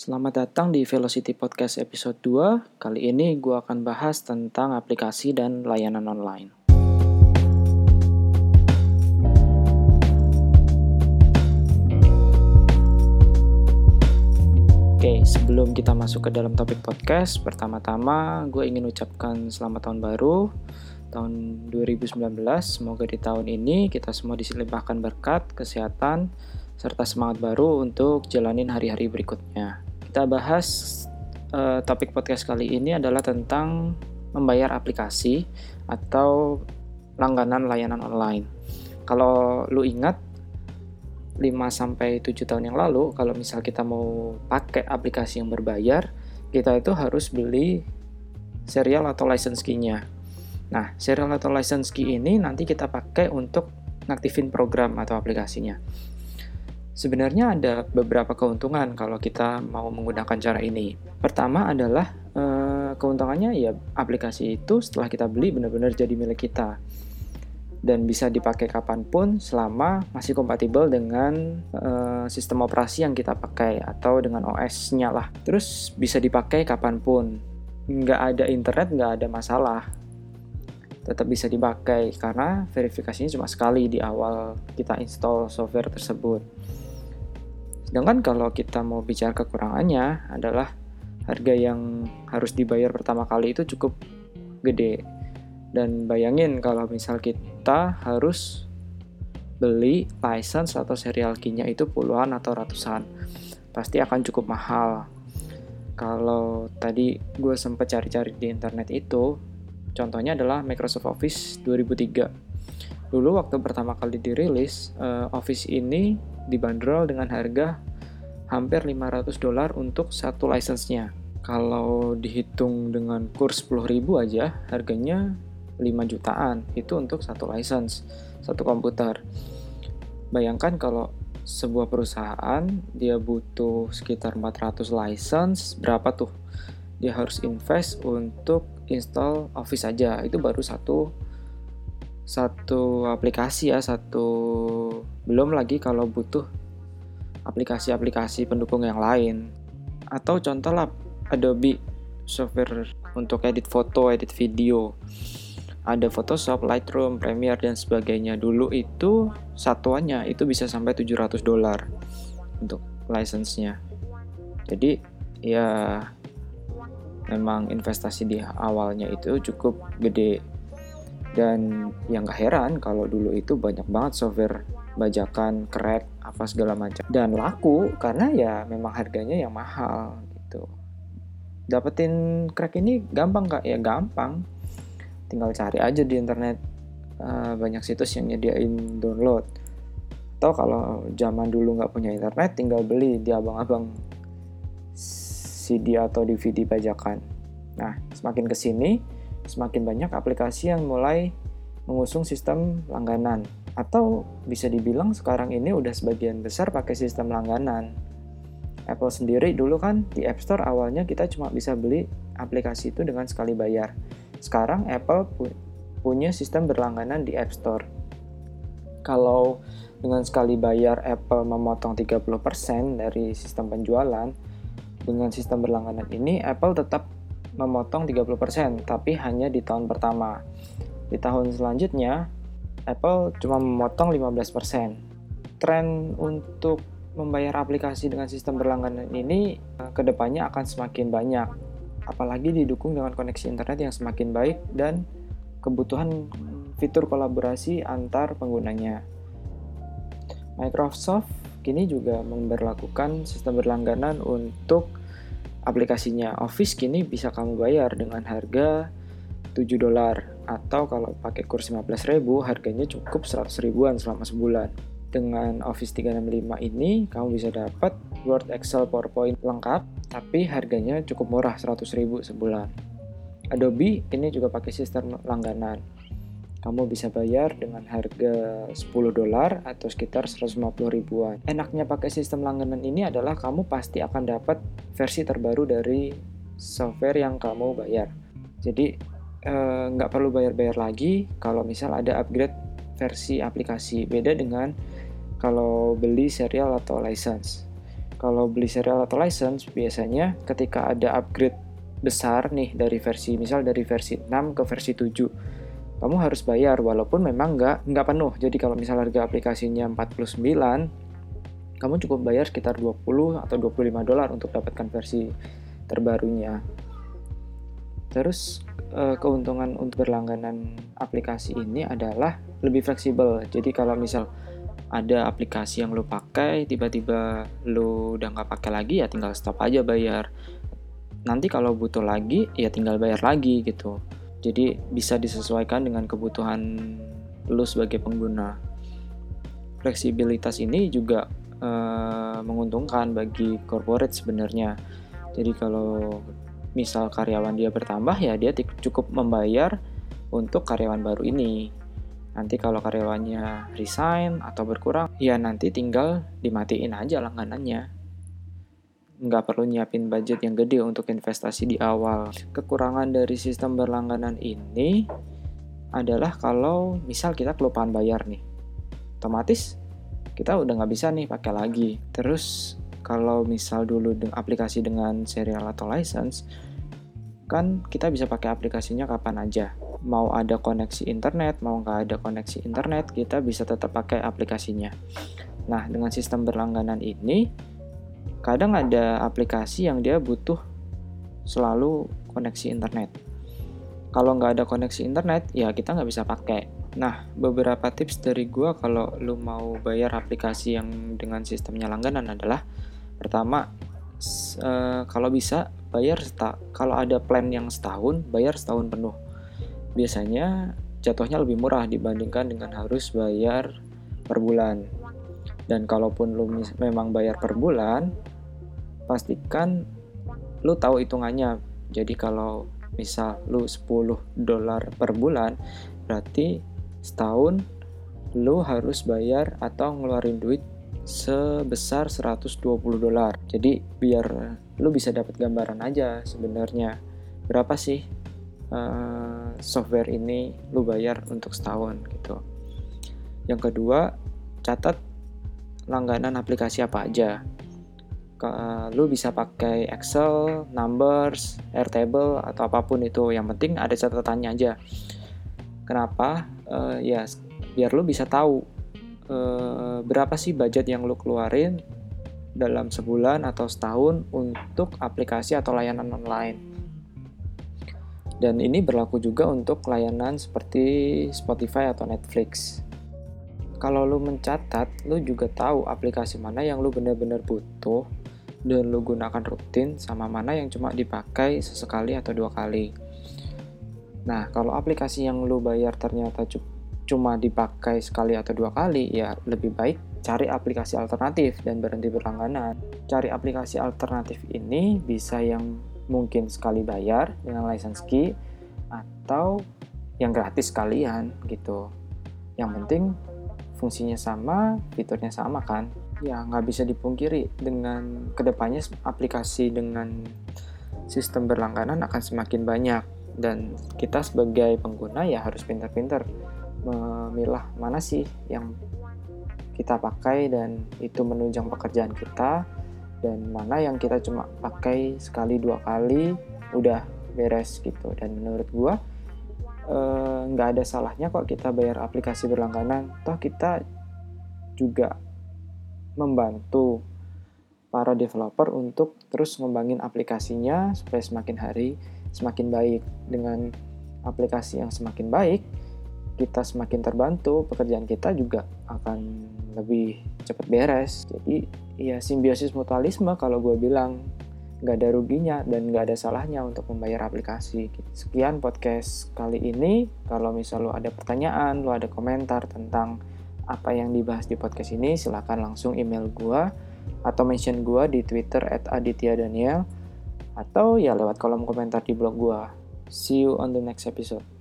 Selamat datang di Velocity Podcast episode 2. Kali ini gue akan bahas tentang aplikasi dan layanan online. Oke, sebelum kita masuk ke dalam topik podcast, pertama-tama gue ingin ucapkan selamat tahun baru, tahun 2019. Semoga di tahun ini kita semua diselimpahkan berkat, kesehatan, serta semangat baru untuk jalanin hari-hari berikutnya. Kita bahas uh, topik podcast kali ini adalah tentang membayar aplikasi atau langganan layanan online. Kalau lu ingat 5 sampai 7 tahun yang lalu kalau misal kita mau pakai aplikasi yang berbayar, kita itu harus beli serial atau license key-nya. Nah, serial atau license key ini nanti kita pakai untuk ngaktifin program atau aplikasinya. Sebenarnya ada beberapa keuntungan kalau kita mau menggunakan cara ini. Pertama adalah eh, keuntungannya ya aplikasi itu setelah kita beli benar-benar jadi milik kita dan bisa dipakai kapan pun selama masih kompatibel dengan uh, sistem operasi yang kita pakai atau dengan OS-nya lah. Terus bisa dipakai kapan pun, nggak ada internet nggak ada masalah, tetap bisa dipakai karena verifikasinya cuma sekali di awal kita install software tersebut. Sedangkan kalau kita mau bicara kekurangannya adalah harga yang harus dibayar pertama kali itu cukup gede dan bayangin kalau misal kita harus beli license atau serial key-nya itu puluhan atau ratusan. Pasti akan cukup mahal. Kalau tadi gue sempat cari-cari di internet itu, contohnya adalah Microsoft Office 2003. Dulu waktu pertama kali dirilis, uh, Office ini dibanderol dengan harga hampir 500 dolar untuk satu license-nya. Kalau dihitung dengan kurs 10.000 aja, harganya 5 jutaan itu untuk satu license, satu komputer. Bayangkan kalau sebuah perusahaan dia butuh sekitar 400 license, berapa tuh? Dia harus invest untuk install Office aja. Itu baru satu satu aplikasi ya, satu belum lagi kalau butuh aplikasi-aplikasi pendukung yang lain. Atau contoh lah Adobe software untuk edit foto, edit video ada Photoshop, Lightroom, Premiere dan sebagainya. Dulu itu satuannya itu bisa sampai 700 dolar untuk license-nya. Jadi ya memang investasi di awalnya itu cukup gede dan yang gak heran kalau dulu itu banyak banget software bajakan, crack, apa segala macam. Dan laku karena ya memang harganya yang mahal gitu. Dapetin crack ini gampang kak. Ya gampang. Tinggal cari aja di internet uh, banyak situs yang nyediain download. Atau kalau zaman dulu nggak punya internet tinggal beli di abang-abang CD atau DVD bajakan. Nah semakin ke sini semakin banyak aplikasi yang mulai mengusung sistem langganan. Atau bisa dibilang sekarang ini udah sebagian besar pakai sistem langganan. Apple sendiri dulu kan di App Store awalnya kita cuma bisa beli aplikasi itu dengan sekali bayar. Sekarang Apple pu punya sistem berlangganan di App Store. Kalau dengan sekali bayar Apple memotong 30% dari sistem penjualan, dengan sistem berlangganan ini Apple tetap memotong 30%, tapi hanya di tahun pertama. Di tahun selanjutnya, Apple cuma memotong 15%. Tren untuk membayar aplikasi dengan sistem berlangganan ini eh, ke depannya akan semakin banyak apalagi didukung dengan koneksi internet yang semakin baik dan kebutuhan fitur kolaborasi antar penggunanya. Microsoft kini juga memperlakukan sistem berlangganan untuk aplikasinya. Office kini bisa kamu bayar dengan harga 7 dolar atau kalau pakai kurs 15 ribu harganya cukup 100 ribuan selama sebulan. Dengan Office 365 ini kamu bisa dapat Word, Excel, PowerPoint lengkap tapi harganya cukup murah 100 ribu sebulan. Adobe ini juga pakai sistem langganan. Kamu bisa bayar dengan harga 10 dolar atau sekitar 150 ribuan. Enaknya pakai sistem langganan ini adalah kamu pasti akan dapat versi terbaru dari software yang kamu bayar. Jadi eh, nggak perlu bayar-bayar lagi kalau misal ada upgrade versi aplikasi. Beda dengan kalau beli serial atau license Kalau beli serial atau license, biasanya ketika ada upgrade besar nih dari versi, misal dari versi 6 ke versi 7, kamu harus bayar walaupun memang nggak nggak penuh. Jadi kalau misal harga aplikasinya 49, kamu cukup bayar sekitar 20 atau 25 dolar untuk dapatkan versi terbarunya. Terus eh, keuntungan untuk berlangganan aplikasi ini adalah lebih fleksibel. Jadi kalau misal ada aplikasi yang lo pakai tiba-tiba lo udah nggak pakai lagi ya tinggal stop aja bayar nanti kalau butuh lagi ya tinggal bayar lagi gitu jadi bisa disesuaikan dengan kebutuhan lo sebagai pengguna. Fleksibilitas ini juga uh, menguntungkan bagi corporate sebenarnya. Jadi kalau misal karyawan dia bertambah ya dia cukup membayar untuk karyawan baru ini. Nanti kalau karyawannya resign atau berkurang, ya nanti tinggal dimatiin aja langganannya. Nggak perlu nyiapin budget yang gede untuk investasi di awal. Kekurangan dari sistem berlangganan ini adalah kalau misal kita kelupaan bayar nih. Otomatis kita udah nggak bisa nih pakai lagi. Terus kalau misal dulu aplikasi dengan serial atau license, kan kita bisa pakai aplikasinya kapan aja mau ada koneksi internet, mau nggak ada koneksi internet, kita bisa tetap pakai aplikasinya. Nah, dengan sistem berlangganan ini, kadang ada aplikasi yang dia butuh selalu koneksi internet. Kalau nggak ada koneksi internet, ya kita nggak bisa pakai. Nah, beberapa tips dari gue kalau lu mau bayar aplikasi yang dengan sistemnya langganan adalah pertama, uh, kalau bisa bayar kalau ada plan yang setahun, bayar setahun penuh biasanya jatuhnya lebih murah dibandingkan dengan harus bayar per bulan. Dan kalaupun lu memang bayar per bulan, pastikan lu tahu hitungannya. Jadi kalau misal lu 10 dolar per bulan, berarti setahun lu harus bayar atau ngeluarin duit sebesar 120 dolar. Jadi biar lu bisa dapat gambaran aja sebenarnya berapa sih uh, software ini lu bayar untuk setahun gitu. Yang kedua, catat langganan aplikasi apa aja. Lu bisa pakai Excel, Numbers, Airtable atau apa pun itu. Yang penting ada catatannya aja. Kenapa? Uh, ya biar lu bisa tahu uh, berapa sih budget yang lu keluarin dalam sebulan atau setahun untuk aplikasi atau layanan online. Dan ini berlaku juga untuk layanan seperti Spotify atau Netflix. Kalau lu mencatat, lu juga tahu aplikasi mana yang lu benar-benar butuh dan lu gunakan rutin sama mana yang cuma dipakai sesekali atau dua kali. Nah, kalau aplikasi yang lu bayar ternyata cuma dipakai sekali atau dua kali, ya lebih baik cari aplikasi alternatif dan berhenti berlangganan. Cari aplikasi alternatif ini bisa yang mungkin sekali bayar dengan license key atau yang gratis sekalian gitu. Yang penting fungsinya sama, fiturnya sama kan. Ya nggak bisa dipungkiri dengan ke depannya aplikasi dengan sistem berlangganan akan semakin banyak. Dan kita sebagai pengguna ya harus pintar-pintar memilah mana sih yang kita pakai dan itu menunjang pekerjaan kita dan mana yang kita cuma pakai sekali dua kali udah beres gitu. Dan menurut gua eh, nggak uh, ada salahnya kok kita bayar aplikasi berlangganan. Toh kita juga membantu para developer untuk terus ngembangin aplikasinya supaya semakin hari semakin baik dengan aplikasi yang semakin baik kita semakin terbantu pekerjaan kita juga akan lebih cepat beres jadi ya simbiosis mutualisme kalau gue bilang nggak ada ruginya dan nggak ada salahnya untuk membayar aplikasi. Sekian podcast kali ini. Kalau misal lo ada pertanyaan, lo ada komentar tentang apa yang dibahas di podcast ini, silahkan langsung email gue atau mention gue di Twitter at Aditya Daniel atau ya lewat kolom komentar di blog gue. See you on the next episode.